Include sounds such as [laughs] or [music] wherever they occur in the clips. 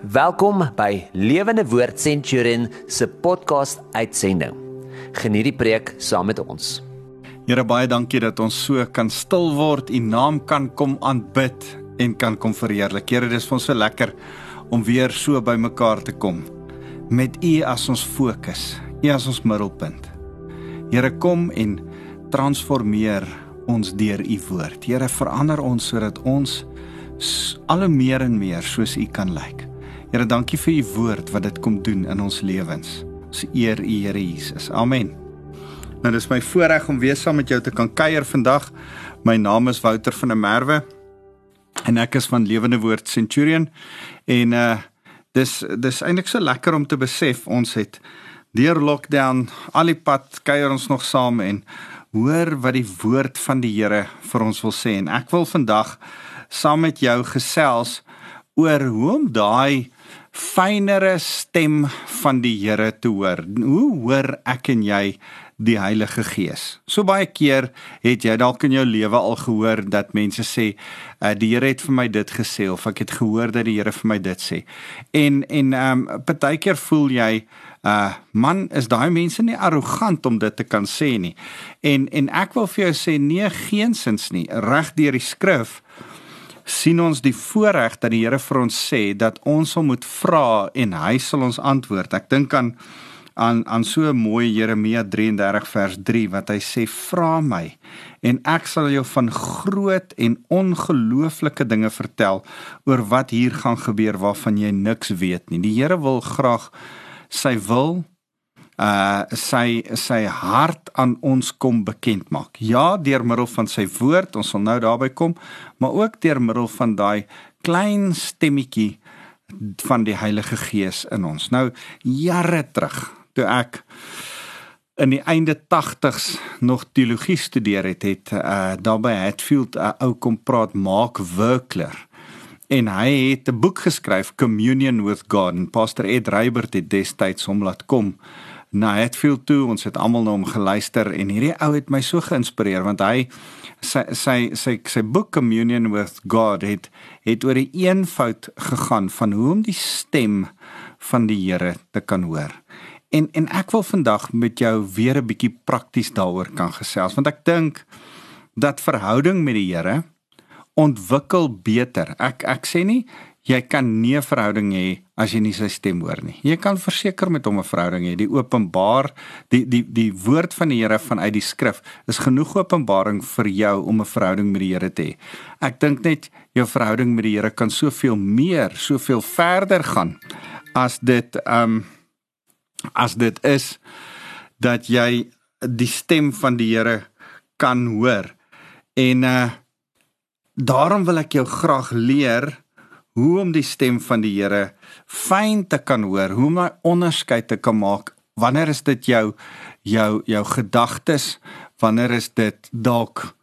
Welkom by Lewende Woord Centurion se podcast uitsending. Geniet die preek saam met ons. Here baie dankie dat ons so kan stil word, U naam kan kom aanbid en kan kom verheerlik. Here, dis vir ons so lekker om weer so by mekaar te kom met U as ons fokus, U as ons middelpunt. Here, kom en transformeer ons deur U woord. Here, verander ons sodat ons al hoe meer en meer soos U kan lyk. Here, dankie vir u woord wat dit kom doen in ons lewens. Ons eer u Here Jesus. Amen. Nou dis my voorreg om weer saam met jou te kan kuier vandag. My naam is Wouter van der Merwe en ek is van Lewende Woord Centurion en uh dis dis eintlik so lekker om te besef ons het deur lockdown al die pad kuier ons nog saam en hoor wat die woord van die Here vir ons wil sê en ek wil vandag saam met jou gesels oor hoe om daai fynere stem van die Here te hoor. Hoe hoor ek en jy die Heilige Gees? So baie keer het jy dalk in jou lewe al gehoor dat mense sê, uh, "Die Here het vir my dit gesê" of "Ek het gehoor dat die Here vir my dit sê." En en ehm um, partykeer voel jy uh man is daai mense nie arrogant om dit te kan sê nie. En en ek wil vir jou sê nee geensins nie. Reg deur die skrif sien ons die voorreg dat die Here vir ons sê dat ons hom moet vra en hy sal ons antwoord. Ek dink aan aan aan so mooi Jeremia 33 vers 3 wat hy sê vra my en ek sal jou van groot en ongelooflike dinge vertel oor wat hier gaan gebeur waarvan jy niks weet nie. Die Here wil graag sy wil uh sy sy hart aan ons kom bekend maak. Ja, deur middel van sy woord, ons sal nou daarby kom, maar ook deur middel van daai klein stemmetjie van die Heilige Gees in ons. Nou jare terug, toe ek in die einde 80s nog teologie studeer het, het uh daarby Hatfield 'n uh, ou kom praat Mark Werkler en hy het 'n boek geskryf Communion with God en Pastor Ed Reibert het destyds hom laat kom na Hatfield toe. Ons het almal na hom geluister en hierdie ou het my so geïnspireer want hy sy sy sy sy boek Communion with God het het oor die eenvoud gegaan van hoe om die stem van die Here te kan hoor. En en ek wil vandag met jou weer 'n bietjie prakties daaroor kan gesels want ek dink dat verhouding met die Here ontwikkel beter. Ek ek sê nie jy kan nie 'n verhouding hê as jy nie sy stem hoor nie. Jy kan verseker met hom 'n verhouding hê. Die openbaar die die die woord van die Here vanuit die skrif is genoeg openbaring vir jou om 'n verhouding met die Here te hê. Ek dink net jou verhouding met die Here kan soveel meer, soveel verder gaan as dit um as dit is dat jy die stem van die Here kan hoor. En uh daarom wil ek jou graag leer hoe om die stem van die Here fyn te kan hoor, hoe om 'n onderskeid te kan maak. Wanneer is dit jou jou jou gedagtes? Wanneer is dit dalk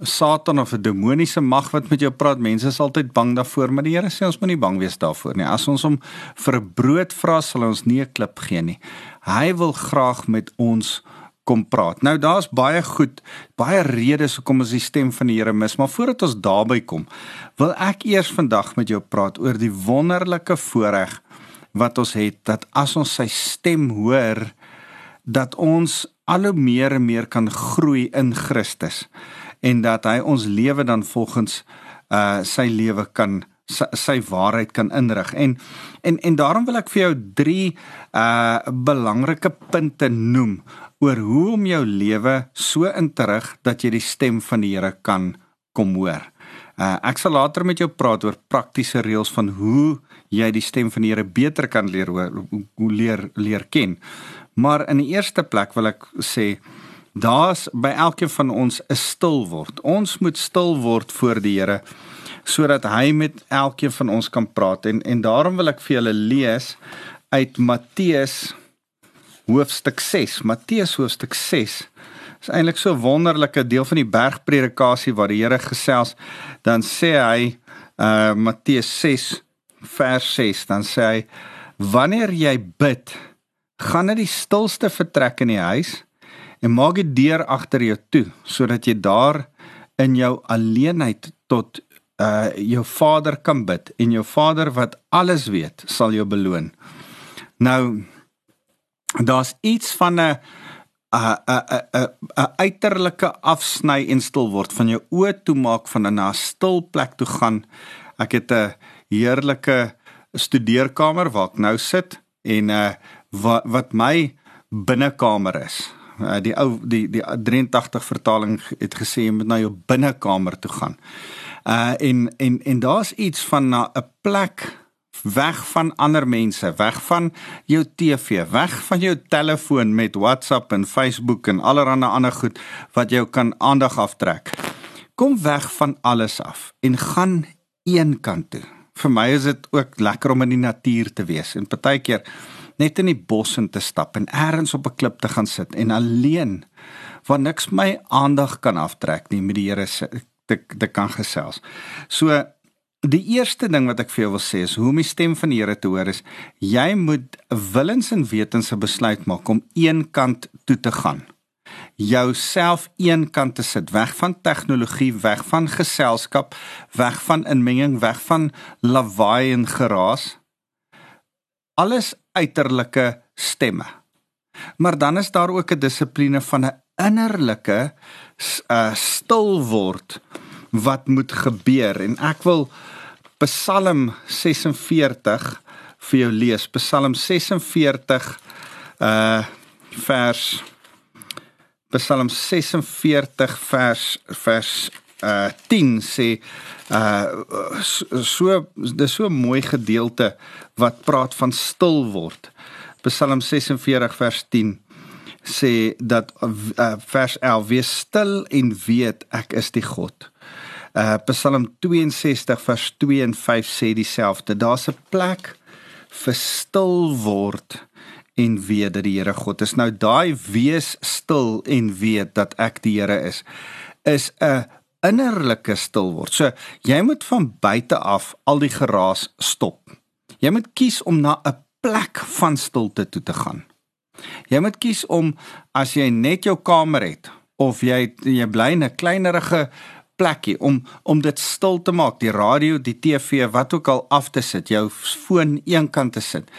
Satan of 'n demoniese mag wat met jou praat? Mense is altyd bang daarvoor, maar die Here sê ons moet nie bang wees daarvoor nie. As ons hom vir brood vra, sal ons nie 'n klip gee nie. Hy wil graag met ons kom praat. Nou daar's baie goed, baie redes hoekom ons die stem van die Here mis, maar voordat ons daarby kom, wil ek eers vandag met jou praat oor die wonderlike voorreg wat ons het dat as ons sy stem hoor, dat ons al hoe meer en meer kan groei in Christus en dat hy ons lewe dan volgens uh sy lewe kan sy, sy waarheid kan inrig. En en en daarom wil ek vir jou 3 uh belangrike punte noem oor hoe om jou lewe so in te rig dat jy die stem van die Here kan kom hoor. Uh, ek sal later met jou praat oor praktiese reëls van hoe jy die stem van die Here beter kan leer hoor, hoe leer leer ken. Maar in die eerste plek wil ek sê daar's by elkeen van ons 'n stil word. Ons moet stil word voor die Here sodat hy met elkeen van ons kan praat en en daarom wil ek vir julle lees uit Matteus hoofstuk 6, Matteus hoofstuk 6. Is eintlik so 'n wonderlike deel van die bergpredikasie waar die Here gesels. Dan sê hy uh Matteus 6 vers 6, dan sê hy wanneer jy bid, gaan na die stilste vertrek in die huis en maak die deur agter jou toe sodat jy daar in jou alleenheid tot uh jou Vader kan bid en jou Vader wat alles weet, sal jou beloon. Nou daar's iets van 'n 'n 'n 'n uiterlike afsny en stil word van jou oë toemaak van 'n na 'n stil plek toe gaan. Ek het 'n heerlike studeerkamer waar ek nou sit en uh wat wat my binnekamer is. Uh, die ou die die 83 vertaling het gesê jy moet na jou binnekamer toe gaan. Uh en en en daar's iets van na 'n plek weg van ander mense, weg van jou TV, weg van jou telefoon met WhatsApp en Facebook en allerlei ander goed wat jou kan aandag aftrek. Kom weg van alles af en gaan een kant toe. Vir my is dit ook lekker om in die natuur te wees en partykeer net in die bos in te stap en elders op 'n klip te gaan sit en alleen waar niks my aandag kan aftrek nie met die Here te, te kan gesels. So Die eerste ding wat ek vir jou wil sê is hoe om die stem van die Here te hoor is jy moet willens en wetens 'n besluit maak om een kant toe te gaan. Jouself een kant te sit, weg van tegnologie, weg van geselskap, weg van inmenging, weg van lawaai en geraas. Alles uiterlike stemme. Maar dan is daar ook 'n dissipline van 'n innerlike uh, stil word wat moet gebeur en ek wil Psalm 46 vir jou lees. Psalm 46 uh vers Psalm 46 vers vers uh 10 sê uh so dis so 'n mooi gedeelte wat praat van stil word. Psalm 46 vers 10 sê dat uh, vers 11 wees stil en weet ek is die God. Uh Psalm 62 vers 2 en 5 sê dieselfde. Daar's 'n plek vir stil word en weet dat die Here God is. Nou daai wees stil en weet dat ek die Here is is 'n innerlike stil word. So jy moet van buite af al die geraas stop. Jy moet kies om na 'n plek van stilte toe te gaan. Jy moet kies om as jy net jou kamer het of jy jy bly in 'n kleinerige plekkie om om dit stil te maak, die radio, die TV, wat ook al af te sit, jou foon eenkant te sit.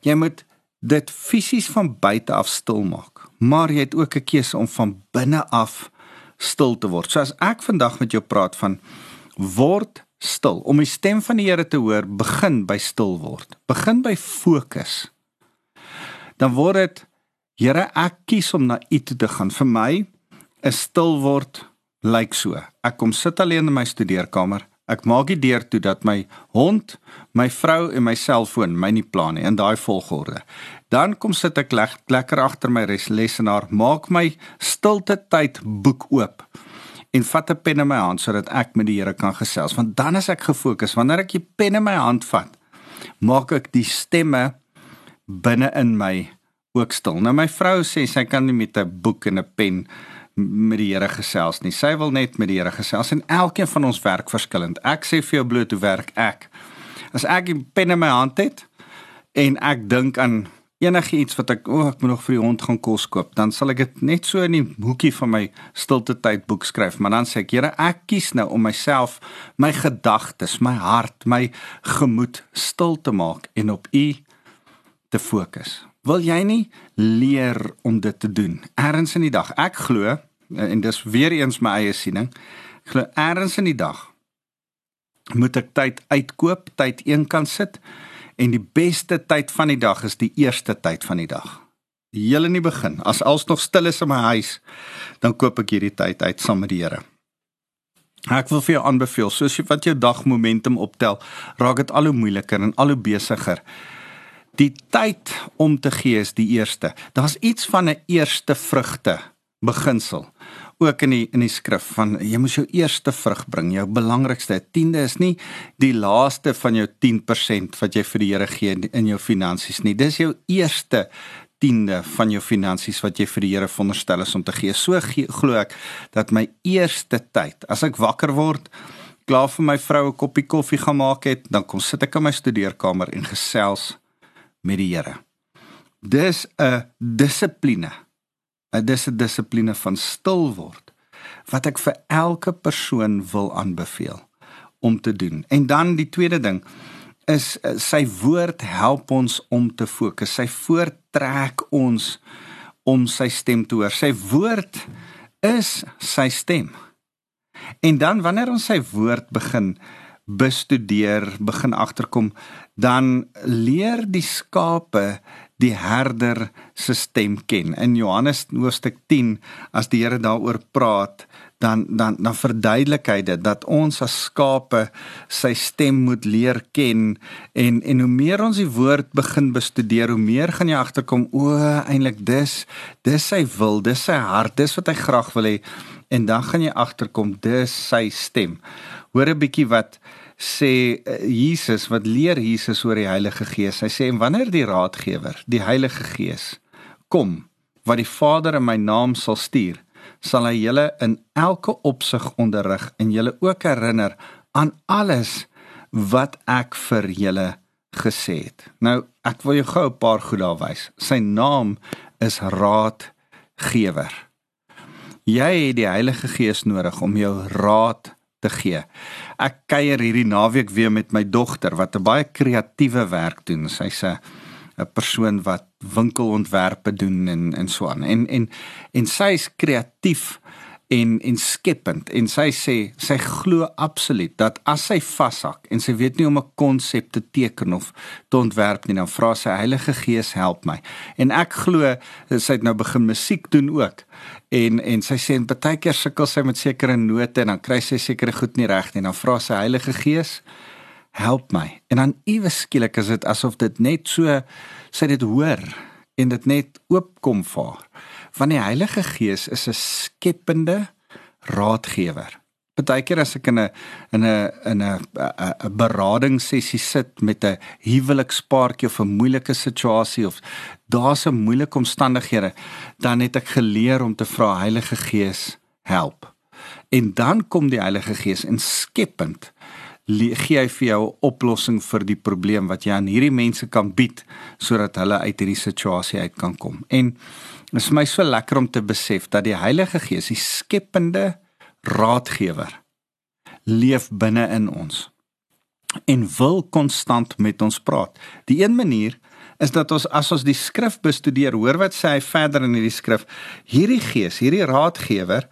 Jy moet dit fisies van buite af stil maak, maar jy het ook 'n keuse om van binne af stil te word. So as ek vandag met jou praat van word stil, om die stem van die Here te hoor, begin by stil word. Begin by fokus. Dan word dit Here, ek kies om na U toe te gaan. Vir my is stil word lyk so. Ek kom sit alleen in my studeerkamer. Ek maak die deur toe dat my hond, my vrou en my selfoon my nie pla nie in daai volgorde. Dan kom sit ek leg, lekker agter my lesenaar, maak my stilte tyd boek oop en vat 'n pen in my hand sodat ek met die Here kan gesels want dan is ek gefokus wanneer ek die pen in my hand vat maak ek die stemme binne in my ook stil nou my vrou sê sy kan nie met 'n boek en 'n pen met die Here gesels nie. Sy wil net met die Here gesels en elkeen van ons werk verskillend. Ek sê vir jou bloot hoe werk ek. As ek 'n pen in my hand het en ek dink aan enigiets wat ek o, oh, ek moet nog vir die hond gaan kos koop, dan sal ek dit net so in die hoekie van my stilte tyd boek skryf, maar dan sê ek, Here, ek kies nou om myself, my gedagtes, my hart, my gemoed stil te maak en op U te fokus. Wil jy nie leer om dit te doen? Erns in die dag. Ek glo en dis weer eens my eie siening. Ek glo erns in die dag moet ek tyd uitkoop, tyd eenkant sit en die beste tyd van die dag is die eerste tyd van die dag. Heel in die begin, as alles nog stil is in my huis, dan koop ek hierdie tyd uit saam met die Here. Ek wil vir jou aanbeveel, soos jy wat jou dag momentum optel, raak dit al hoe moeiliker en al hoe besigger. Die tyd om te gee is die eerste. Daar's iets van 'n eerste vrugte beginsel ook in die in die skrif van jy moet jou eerste vrug bring, jou belangrikste. Tiende is nie die laaste van jou 10% wat jy vir die Here gee in jou finansies nie. Dis jou eerste tiende van jou finansies wat jy vir die Here veronderstel is om te gee. So glo ek dat my eerste tyd, as ek wakker word, klaar vir my vrou 'n koppie koffie gaan maak het, dan kom sit ek in my studeerkamer en gesels met die Here. Dis 'n dissipline. 'n Dis 'n dissipline van stil word wat ek vir elke persoon wil aanbeveel om te doen. En dan die tweede ding is uh, sy woord help ons om te fokus. Sy voortrek ons om sy stem te hoor. Sy woord is sy stem. En dan wanneer ons sy woord begin bestudeer, begin agterkom, dan leer die skape die herder se stem ken. In Johannes hoofstuk 10 as die Here daaroor praat, dan dan dan verduidelik hy dit dat ons as skape sy stem moet leer ken en en hoe meer ons die woord begin bestudeer, hoe meer gaan jy agterkom o, eintlik dis dis sy wil, dis sy hart, dis wat hy graag wil hê en dan gaan jy agterkom dis sy stem. Hoor 'n bietjie wat sê uh, Jesus wat leer Jesus oor die Heilige Gees. Hy sê en wanneer die Raadgewer, die Heilige Gees kom wat die Vader in my naam sal stuur, sal hy julle in elke opsig onderrig en julle ook herinner aan alles wat ek vir julle gesê het. Nou, ek wil jou gou 'n paar goed daar wys. Sy naam is Raadgewer. Jy het die Heilige Gees nodig om jou raad te gee. Ek kuier hierdie naweek weer met my dogter wat 'n baie kreatiewe werk doen. Sy's 'n 'n persoon wat winkelontwerpe doen en en so aan. En en en sy's kreatief en en skepend en sy sê sy glo absoluut dat as sy vashak en sy weet nie om 'n konsep te teken of te ontwerp nie dan vra sy Heilige Gees help my. En ek glo sy het nou begin musiek doen ook. En en sy sê en baie keer sukkel sy met sekere note en dan kry sy sekere goed nie reg nie. Dan vra sy Heilige Gees help my. En dan iewes skielik is dit asof dit net so sy dit hoor en dit net oopkom vir haar want die Heilige Gees is 'n skepende raadgewer. Partykeer as ek in 'n in 'n in 'n 'n beradingssessie sit met 'n huwelikspaartjie of 'n moeilike situasie of daar's 'n moeilike omstandighede, dan het ek geleer om te vra Heilige Gees, help. En dan kom die Heilige Gees en skepend gee hy vir jou 'n oplossing vir die probleem wat jy aan hierdie mense kan bied sodat hulle uit hierdie situasie uit kan kom. En dit is vir my so lekker om te besef dat die Heilige Gees, die skepende raadgewer, leef binne in ons en wil konstant met ons praat. Die een manier is dat ons as ons die skrif bestudeer, hoor wat sê hy verder in hierdie skrif, hierdie gees, hierdie raadgewer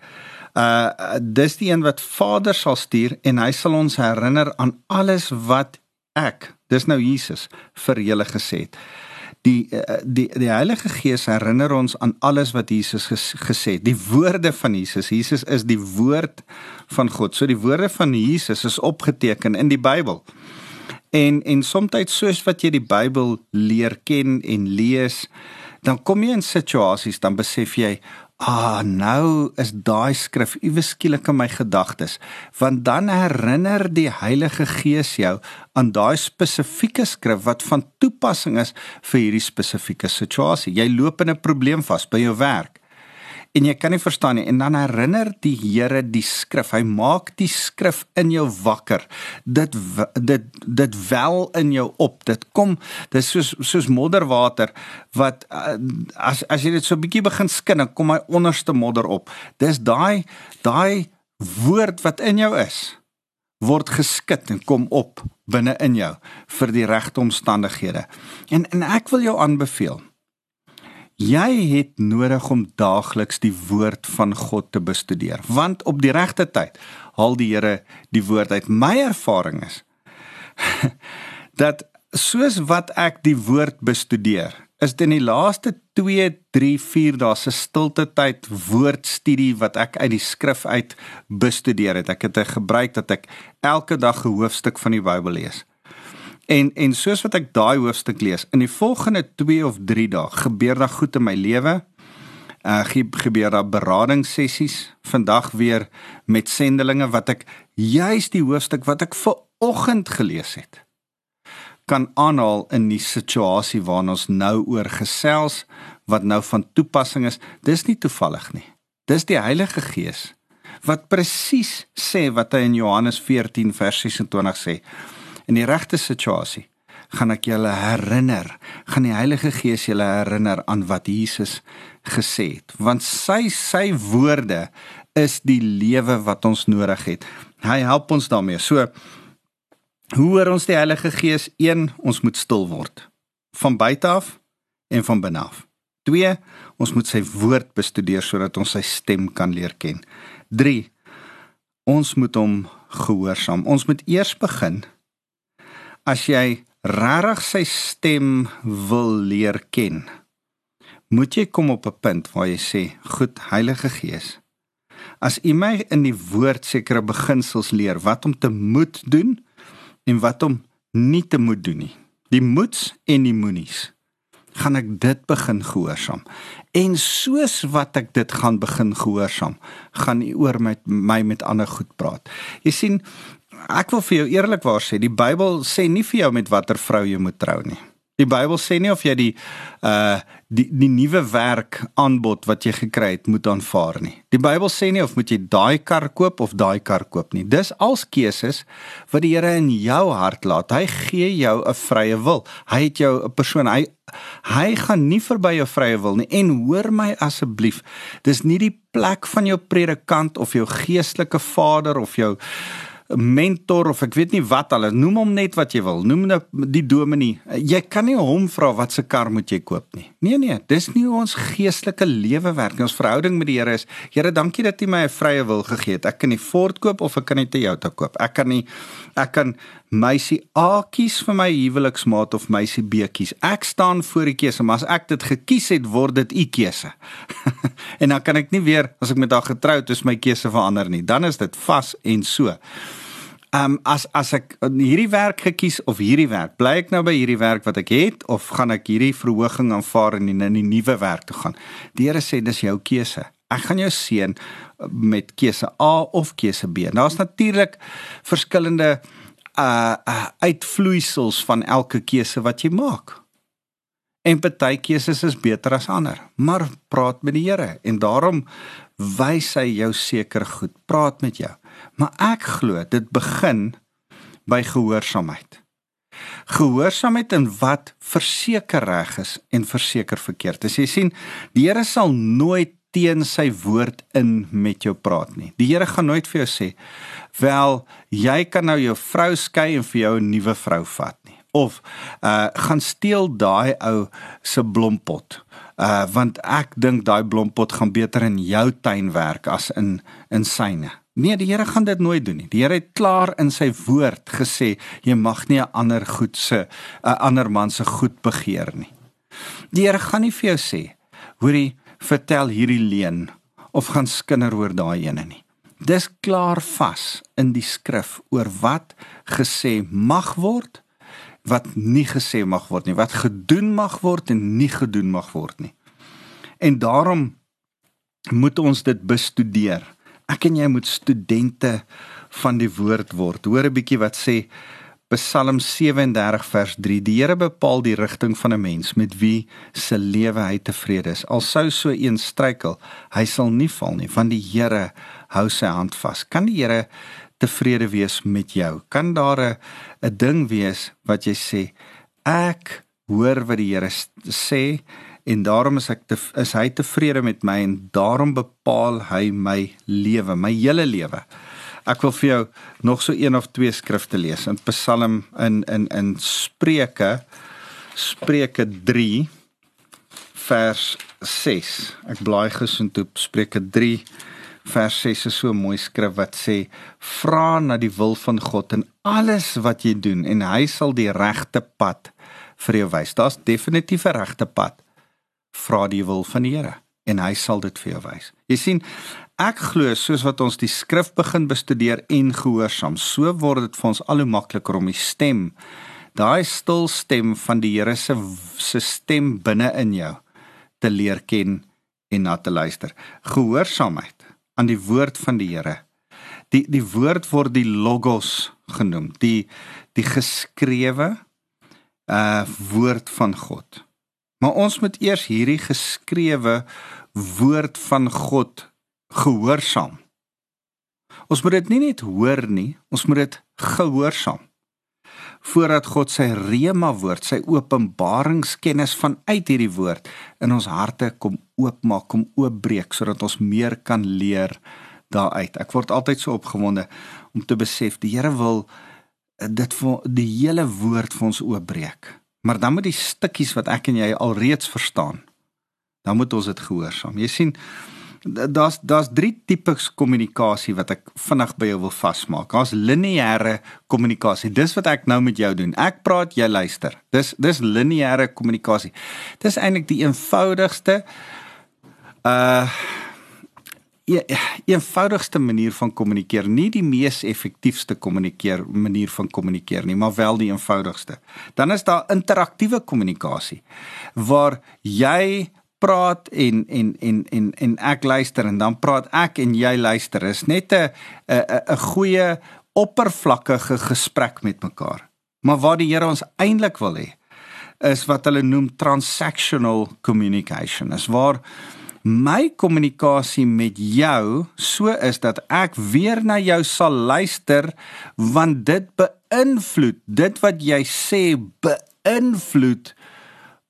uh dis die een wat Vader sal stuur en hy sal ons herinner aan alles wat ek dis nou Jesus vir julle gesê het. Die uh, die die Heilige Gees herinner ons aan alles wat Jesus ges, gesê het. Die woorde van Jesus Jesus is die woord van God. So die woorde van Jesus is opgeteken in die Bybel. En en soms soos wat jy die Bybel leer ken en lees dan kom jy in situasies dan besef jy Ah, nou is daai skrif iewes skielik in my gedagtes, want dan herinner die Heilige Gees jou aan daai spesifieke skrif wat van toepassing is vir hierdie spesifieke situasie. Jy loop in 'n probleem vas by jou werk en jy kan nie verstaan nie. En dan herinner die Here die skrif. Hy maak die skrif in jou wakker. Dit dit dit wel in jou op. Dit kom dis soos soos modderwater wat eh, as as jy dit so bietjie begin skin dan kom hy onderste modder op. Dis daai daai woord wat in jou is word geskit en kom op binne in jou vir die regte omstandighede. En en ek wil jou aanbeveel Jy het nodig om daagliks die woord van God te bestudeer, want op die regte tyd haal die Here die woord uit. My ervaring is [laughs] dat soos wat ek die woord bestudeer, is dit in die laaste 2, 3, 4 dae se stilte tyd woordstudie wat ek uit die skrif uit bestudeer het. Ek het 'n gebruik dat ek elke dag 'n hoofstuk van die Bybel lees. En en soos wat ek daai hoofstuk lees, in die volgende 2 of 3 dae gebeur daar goed in my lewe. Uh gebeur daar beradingssessies vandag weer met sendelinge wat ek juis die hoofstuk wat ek ver oggend gelees het kan aanhaal in die situasie waarna ons nou oor gesels wat nou van toepassing is. Dis nie toevallig nie. Dis die Heilige Gees wat presies sê wat hy in Johannes 14 vers 26 sê in die regte situasie gaan ek julle herinner gaan die Heilige Gees julle herinner aan wat Jesus gesê het want sy sy woorde is die lewe wat ons nodig het hy help ons daarmee so Hoe hoor ons die Heilige Gees? 1. Ons moet stil word van buite af en van binne af. 2. Ons moet sy woord bestudeer sodat ons sy stem kan leer ken. 3. Ons moet hom gehoorsaam. Ons moet eers begin as jy regtig sy stem wil leer ken. Moet jy kom op 'n punt waar jy sê, "Goed, Heilige Gees, as U my in die woord sekere beginsels leer wat om te moet doen en wat om nie te moet doen nie. Die moets en die moenies." gaan ek dit begin gehoorsaam. En soos wat ek dit gaan begin gehoorsaam, gaan u oor met my met ander goed praat. Jy sien, ek wil vir jou eerlikwaar sê, die Bybel sê nie vir jou met watter vrou jy moet trou nie. Die Bybel sê nie of jy die uh die die nuwe werk aanbod wat jy gekry het moet aanvaar nie. Die Bybel sê nie of moet jy daai kar koop of daai kar koop nie. Dis als keuses wat die Here in jou hart laat. Hy gee jou 'n vrye wil. Hy het jou 'n persoon hy hy gaan nie verby jou vrye wil nie. En hoor my asseblief, dis nie die plek van jou predikant of jou geestelike vader of jou mentor of ek weet nie wat al noem hom net wat jy wil noem nou die dominee. Jy kan nie hom vra wat se kar moet jy koop nie. Nee nee dis nie ons geestelike lewe werk nie. Ons verhouding met die Here is Here dankie dat U my 'n vrye wil gegee het. Ek kan nie Ford koop of ek kan nie Toyota koop. Ek kan nie ek kan meisie A kies vir my huweliksmaat of meisie B kies ek staan voor die keuse maar as ek dit gekies het word dit u keuse. [laughs] En dan kan ek nie weer as ek met haar getroud is my keuse verander nie. Dan is dit vas en so Ehm um, as as ek hierdie werk gekies of hierdie werk, bly ek nou by hierdie werk wat ek het of gaan ek hierdie verhoging aanvaar en in 'n nuwe werk toe gaan? Die Here sê dis jou keuse. Ek gaan jou seën met keuse A of keuse B. Daar's natuurlik verskillende uh uitvloeisels van elke keuse wat jy maak. En party keuses is beter as ander, maar praat met die Here en daarom wys hy jou seker goed. Praat met jou. Maar ek glo dit begin by gehoorsaamheid. Gehoorsaamheid in wat verseker reg is en verseker verkeerd. As jy sien, die Here sal nooit teen sy woord in met jou praat nie. Die Here gaan nooit vir jou sê, "Wel, jy kan nou jou vrou skei en vir jou 'n nuwe vrou vat nie." Of, "Uh, gaan steel daai ou se blompot." Uh want ek dink daai blompot gaan beter in jou tuin werk as in in syne. Nee, die Here gaan dit nooit doen nie. Die Here het klaar in sy woord gesê jy mag nie 'n ander goed se 'n ander man se goed begeer nie. Die Here gaan nie vir jou sê, hoorie, vertel hierdie leuen of gaan skinder oor daai ene nie. Dis klaar vas in die skrif oor wat gesê mag word, wat nie gesê mag word nie, wat gedoen mag word en nie gedoen mag word nie. En daarom moet ons dit bestudeer ek en jy moet studente van die woord word. Hoor 'n bietjie wat sê Psalm 37 vers 3. Die Here bepaal die rigting van 'n mens met wie se lewe hy tevrede is. Al sou so een struikel, hy sal nie val nie, want die Here hou sy hand vas. Kan die Here tevrede wees met jou? Kan daar 'n 'n ding wees wat jy sê ek hoor wat die Here sê en daarom is ek te, is hy tevrede met my en daarom bepaal hy my lewe, my hele lewe. Ek wil vir jou nog so een of twee skrifte lees in Psalm in in in Spreuke Spreuke 3 vers 6. Ek blaai gesond op Spreuke 3 vers 6 is so 'n mooi skrif wat sê vra na die wil van God in alles wat jy doen en hy sal die regte pad vir jou wys. Daar's definitief 'n regte pad vra die wil van die Here en hy sal dit vir jou wys. Jy sien, ek glo soos wat ons die skrif begin bestudeer en gehoorsaam, so word dit vir ons al hoe makliker om die stem, daai stil stem van die Here se se stem binne in jou te leer ken en na te luister. Gehoorsaamheid aan die woord van die Here. Die die woord word die logos genoem, die die geskrewe uh woord van God. Maar ons moet eers hierdie geskrewe woord van God gehoorsaam. Ons moet dit nie net hoor nie, ons moet dit gehoorsaam. Voordat God sy rema woord, sy openbaringskennis vanuit hierdie woord in ons harte kom oopmaak, kom oopbreek sodat ons meer kan leer daaruit. Ek word altyd so opgewonde om te besef die Here wil dit vir die hele woord vir ons oopbreek. Maar dan moet die stukkies wat ek en jy alreeds verstaan, dan moet ons dit gehoorsaam. Jy sien, daar's daar's drie tipes kommunikasie wat ek vinnig by jou wil vasmaak. Daar's lineêre kommunikasie. Dis wat ek nou met jou doen. Ek praat, jy luister. Dis dis lineêre kommunikasie. Dis eintlik die eenvoudigste uh Ja, eenvoudigste manier van kommunikeer, nie die mees effektiefste kommunikeer manier van kommunikeer nie, maar wel die eenvoudigste. Dan is daar interaktiewe kommunikasie waar jy praat en en en en en ek luister en dan praat ek en jy luister. Is net 'n 'n 'n goeie oppervlakkige gesprek met mekaar. Maar wat die Here ons eintlik wil hê is wat hulle noem transactional communication. Is waar my kommunikasie met jou so is dat ek weer na jou sal luister want dit beïnvloed dit wat jy sê beïnvloed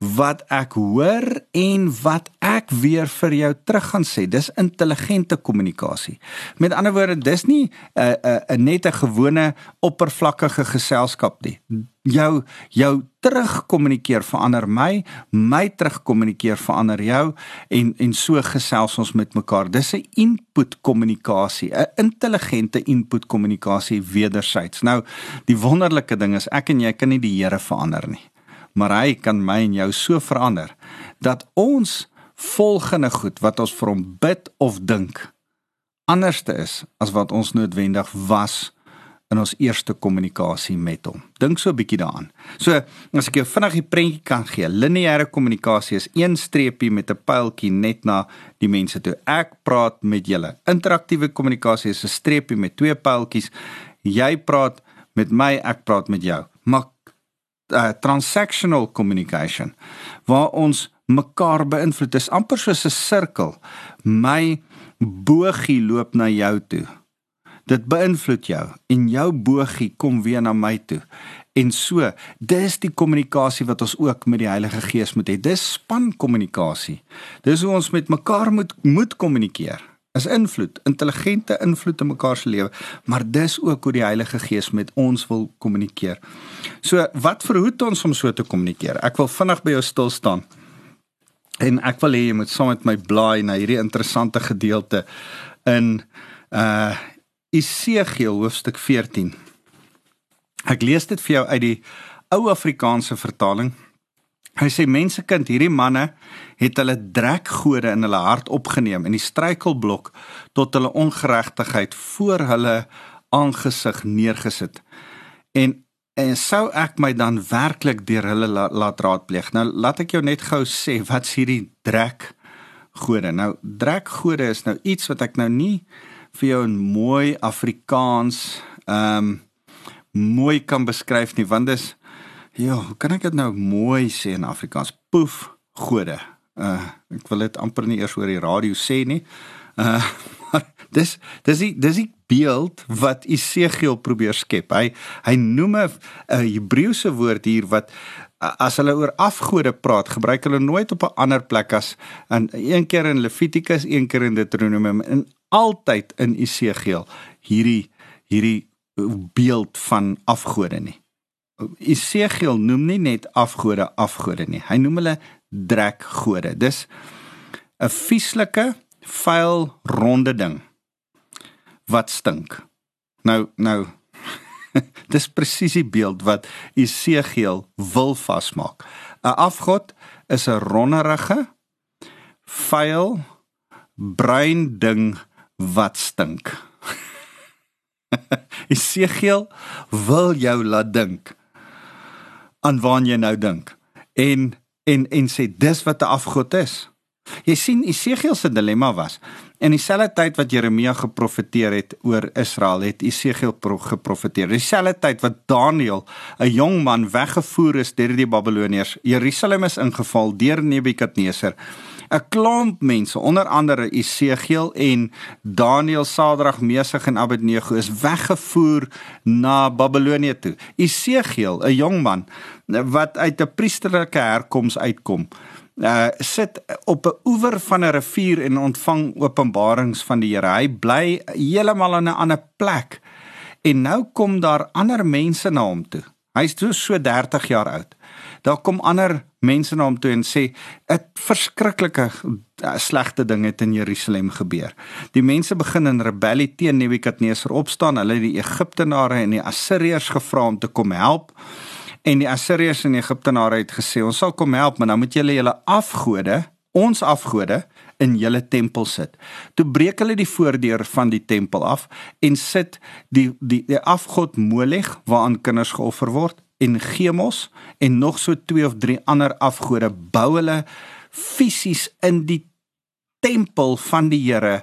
wat ek hoor en wat ek weer vir jou terug gaan sê. Dis intelligente kommunikasie. Met ander woorde, dis nie 'n uh, 'n uh, net 'n gewone oppervlakkige geselskap nie. Jou jou terugkommunikeer verander my, my terugkommunikeer verander jou en en so gesels ons met mekaar. Dis 'n input kommunikasie, 'n intelligente input kommunikasie wederzijds. Nou, die wonderlike ding is ek en jy kan nie die Here verander nie maar hy kan my en jou so verander dat ons volgende goed wat ons vir hom bid of dink anderste is as wat ons noodwendig was in ons eerste kommunikasie met hom. Dink so 'n bietjie daaraan. So, as ek jou vinnig die prentjie kan gee, lineêre kommunikasie is een streepie met 'n pyltjie net na die mense toe. Ek praat met julle. Interaktiewe kommunikasie is 'n streepie met twee pyltjies. Jy praat met my, ek praat met jou. Maar uh, transactional communication waar ons mekaar beïnvloed. Dit is amper soos 'n sirkel. My bogie loop na jou toe. Dit beïnvloed jou en jou bogie kom weer na my toe. En so, dis die kommunikasie wat ons ook met die Heilige Gees moet hê. Dis spankommunikasie. Dis hoe ons met mekaar moet moet kommunikeer is invloed, intelligente invloed in mekaar se lewe, maar dis ook hoe die Heilige Gees met ons wil kommunikeer. So, wat verhoed ons om so te kommunikeer? Ek wil vinnig by jou stil staan. En ek wil hê jy moet saam met my blaai na hierdie interessante gedeelte in uh Esegiel hoofstuk 14. Ek lees dit vir jou uit die ou Afrikaanse vertaling. Hy sê mensekind, hierdie manne het hulle drekgode in hulle hart opgeneem en die struikelblok tot hulle ongeregtigheid voor hulle aangesig neergesit. En en sou ek my dan werklik deur hulle la, laat raadpleeg. Nou laat ek jou net gou sê wat's hierdie drekgode. Nou drekgode is nou iets wat ek nou nie vir jou in mooi Afrikaans ehm um, mooi kan beskryf nie want dis Ja, hoe kan ek dit nou mooi sê in Afrikaans? Poef, gode. Uh ek wil dit amper nie eers oor die radio sê nie. Uh [laughs] maar dis dis die dis die beeld wat Esegiel probeer skep. Hy hy noem 'n Hebreëse woord hier wat as hulle oor afgode praat, gebruik hulle nooit op 'n ander plek as in een keer in Levitikus, een keer in Deuteronomium en altyd in Esegiel hierdie hierdie beeld van afgode nie. Esegiel noem nie net afgode afgode nie. Hy noem hulle drekgode. Dis 'n vieslike, vuil, ronde ding wat stink. Nou nou [laughs] dis presies die beeld wat Esegiel wil vasmaak. 'n Afgod is 'n ronderige, vuil, bruin ding wat stink. [laughs] Esegiel wil jou laat dink aan waarna jy nou dink en en en sê dis wat 'n afgod is. Jy sien Esegiel se dilemma was in dieselfde tyd wat Jeremia geprofeteer het oor Israel het Esegiel geprofeteer. Dieselfde tyd wat Daniël, 'n jong man weggevoer is deur die Babiloniërs. Jerusalem is ingeval deur Nebukadneser. 'n klomp mense, onder andere Esegiel en Daniël, Sadrag, Mesig en Abednego is weggevoer na Babilonie toe. Esegiel, 'n jong man wat uit 'n priesterlike herkoms uitkom, uh sit op 'n oewer van 'n rivier en ontvang openbarings van die Here. Hy bly heeltemal in 'n ander plek En nou kom daar ander mense na hom toe. Hy's so so 30 jaar oud. Daar kom ander mense na hom toe en sê 'n verskriklike eh, slegte ding het in Jerusalem gebeur. Die mense begin in rebellie teen Nebukadneser opstaan. Hulle het die Egiptenare en die Assiriërs gevra om te kom help. En die Assiriërs en die Egiptenare het gesê ons sal kom help, maar nou moet julle julle afgode, ons afgode in julle tempel sit. Toe breek hulle die voordeur van die tempel af en sit die die, die afgod Molech waaraan kinders geoffer word en Chemos en nog so twee of drie ander afgode bou hulle fisies in die tempel van die Here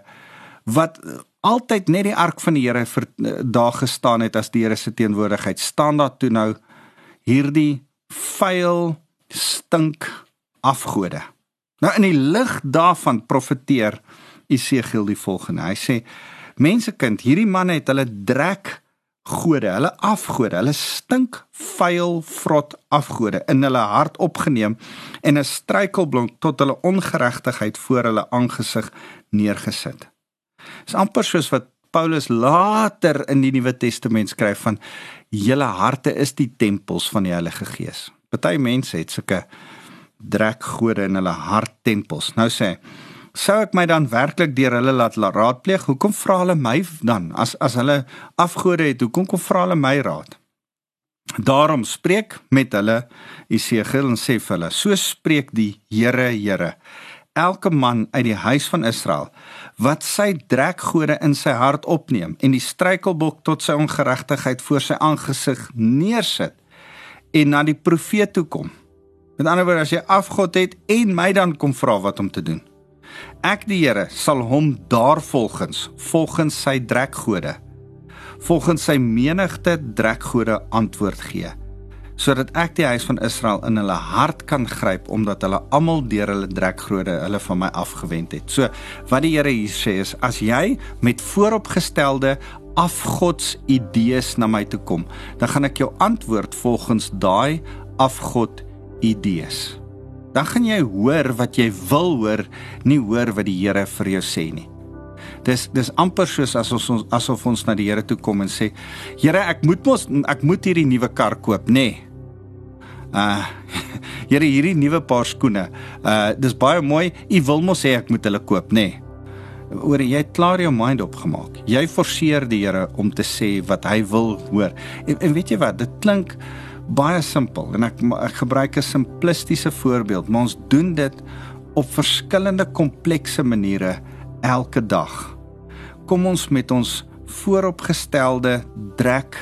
wat altyd net die ark van die Here vir eh, daar gestaan het as die Here se teenwoordigheid. Staan daar toe nou hierdie vuil stink afgode. Nou in die lig daarvan profeteer Esegiel die volgende. Hy sê mensekind hierdie manne het hulle drek gode, hulle afgode, hulle stink vuil vrot afgode in hulle hart opgeneem en 'n struikelblok tot hulle ongeregtigheid voor hulle aangesig neergesit. Dis amper soos wat Paulus later in die Nuwe Testament skryf van julle harte is die tempels van die Heilige Gees. Party mense het sulke drekgode in hulle harttempels. Nou sê hy sou ek my dan werklik deur hulle laat raadpleeg? Hoekom vra hulle my dan as as hulle afgode het? Hoekom kom vra hulle my raad? Daarom spreek met hulle Esegiel en sê vir hulle: So spreek die Here, Here. Elke man uit die huis van Israel wat sy drekgode in sy hart opneem en die struikelblok tot sy ongeregtigheid voor sy aangesig neersit en na die profeet toe kom. Met ander woorde, as jy afgod het en my dan kom vra wat om te doen. Ek die Here sal hom daarvolgens volgens sy drekgode volgens sy menigte drekgode antwoord gee sodat ek die huis van Israel in hulle hart kan gryp omdat hulle almal deur hulle drekgode hulle van my afgewend het. So wat die Here hier sê is as jy met vooropgestelde afgods idees na my toe kom, dan gaan ek jou antwoord volgens daai afgod idees dan gaan jy hoor wat jy wil hoor, nie hoor wat die Here vir jou sê nie. Dis dis amper soos as ons asof ons na die Here toe kom en sê, Here, ek moet mos ek moet hierdie nuwe kar koop, nê? Nee. Uh [laughs] Here, hierdie nuwe paar skoene. Uh dis baie mooi. U wil mos sê ek moet hulle koop, nê? Nee. Oor jy het klaar jou mind opgemaak. Jy forceer die Here om te sê wat hy wil hoor. En, en weet jy wat? Dit klink baie simpel en ek ek gebruik 'n simplistiese voorbeeld, maar ons doen dit op verskillende komplekse maniere elke dag. Kom ons met ons vooropgestelde drek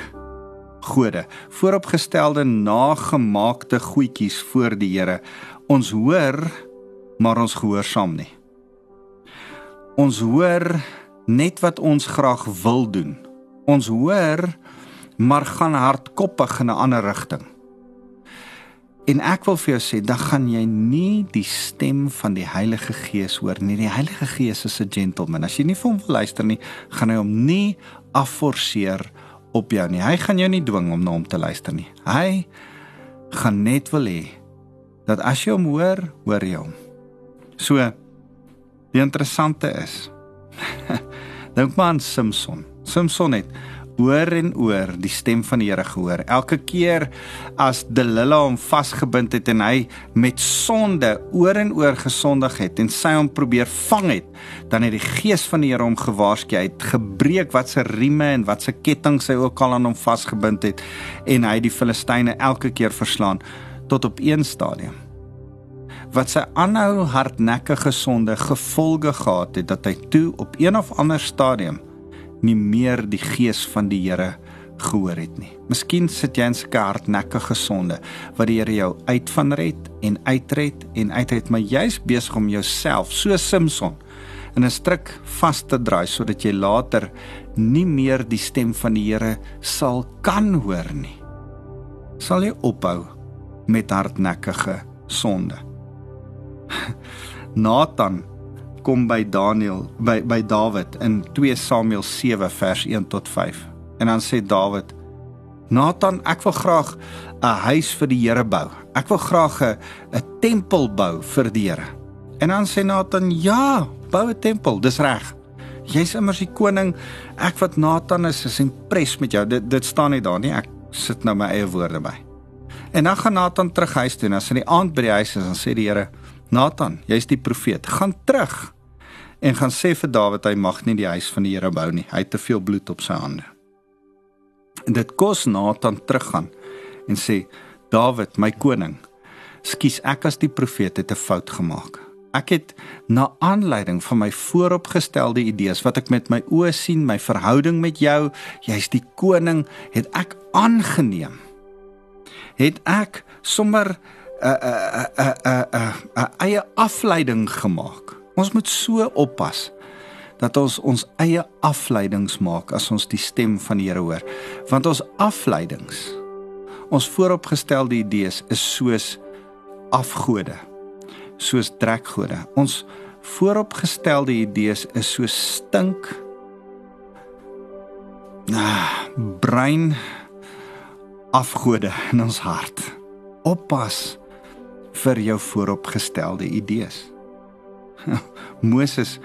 gode, vooropgestelde nagemaakte goedjies voor die Here. Ons hoor, maar ons gehoorsaam nie. Ons hoor net wat ons graag wil doen. Ons hoor maar gaan hardkoppig in 'n ander rigting. En ek wil vir jou sê, dan gaan jy nie die stem van die Heilige Gees hoor nie. Die Heilige Gees is 'n gentleman. As jy nie vir hom wil luister nie, gaan hy hom nie afforceer op jou nie. Hy gaan jou nie dwing om na hom te luister nie. Hy gaan net wil hê dat as jy hom hoor, hoor jy hom. So die interessante is [laughs] dink maar aan Samson. Samson het oor en oor die stem van die Here gehoor. Elke keer as Delila hom vasgebind het en hy met sonde oor en oor gesondig het en sy hom probeer vang het, dan het die gees van die Here hom gewaarsku. Hy het gebreek wat se rieme en wat se kettinge hy ook al aan hom vasgebind het en hy die Filistyne elke keer verslaan tot op een stadium wat sy aanhou hardnekkige sonde gevolge gehad het dat hy toe op een of ander stadium nie meer die gees van die Here gehoor het nie. Miskien sit jy in 'n hardnekkige sonde wat die Here jou uit van red en uitred en uitred, maar jy's besig om jouself so Samson in 'n stryk vas te draai sodat jy later nie meer die stem van die Here sal kan hoor nie. Sal jy ophou met hardnekkige sonde? [laughs] Nathan kom by Daniel by by Dawid in 2 Samuel 7 vers 1 tot 5. En dan sê Dawid: "Nathan, ek wil graag 'n huis vir die Here bou. Ek wil graag 'n 'n tempel bou vir die Here." En dan sê Nathan: "Ja, bou 'n tempel, dis reg. Jy's immers die koning. Ek wat Nathan is, is impres met jou. Dit dit staan nie daar nie. Ek sit nou my eie woorde by. En dan gaan Nathan terug huis toe en as hy die aand by die huis is, dan sê die Here: "Nathan, jy's die profeet. Gaan terug en gaan sê vir Dawid hy mag nie die huis van die Here bou nie. Hy het te veel bloed op sy hande." En dit kos Nathan teruggaan en sê: "Dawid, my koning, skus ek as die profeet het 'n fout gemaak." Ek het na aanleiding van my vooropgestelde idees wat ek met my oë sien, my verhouding met jou, jy's die koning, het ek aangeneem. Het ek sommer 'n 'n 'n 'n 'n eie afleiding gemaak. Ons moet so oppas dat ons ons eie afleidings maak as ons die stem van die Here hoor. Want ons afleidings, ons vooropgestelde idees is soos afgode soos trekgode. Ons vooropgestelde idees is so stink. Ah, brein afgode in ons hart. Oppas vir jou vooropgestelde idees. [laughs] Moses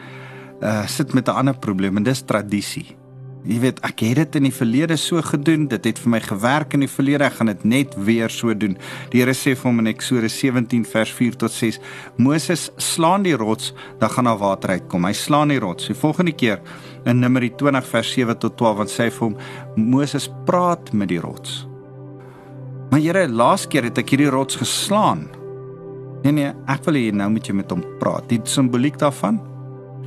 uh, sit met 'n ander probleem en dis tradisie. Jy weet, ek het dit in die verlede so gedoen. Dit het vir my gewerk in die verlede. Ek gaan dit net weer so doen. Die Here sê vir hom in Eksodus 17 vers 4 tot 6: Moses slaan die rots, dan gaan daar water uitkom. Hy slaan die rots. Die volgende keer in Numeri 20 vers 7 tot 12 want sê vir hom Moses praat met die rots. Maar Here, laas keer het ek hierdie rots geslaan. Nee nee, ek wil hê nou moet jy met hom praat. Die simboliek daarvan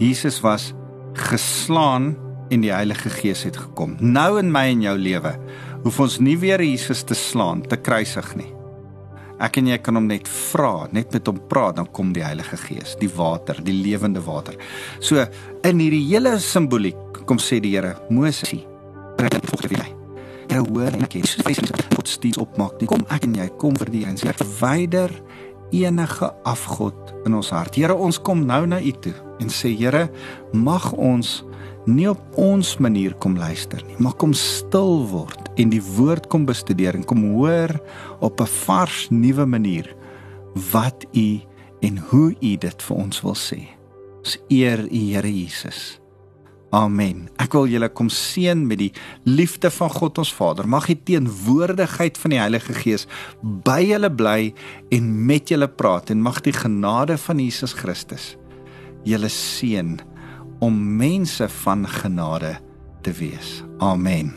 Jesus was geslaan en die Heilige Gees het gekom. Nou in my en jou lewe hoef ons nie weer Jesus te slaan, te kruisig nie. Ek en jy kan hom net vra, net met hom praat, dan kom die Heilige Gees, die water, die lewende water. So in hierdie hele simboliek kom sê die Here, Moses, bring dit volgens hy. Jy hoor en ek sê, Jesus, God steeds opmaak. Nie. Kom ek en jy kom vir die en sê verwyder enige afgod in ons hart. Here, ons kom nou na U toe en sê Here, mag ons nie op ons manier kom luister nie, maar kom stil word en die woord kom bestudeer en kom hoor op 'n vars nuwe manier wat u en hoe u dit vir ons wil sê. Ons eer u Here Jesus. Amen. Ek wil julle kom seën met die liefde van God ons Vader. Mag die teenwoordigheid van die Heilige Gees by julle bly en met julle praat en mag die genade van Jesus Christus julle seën om mense van genade te wees. Amen.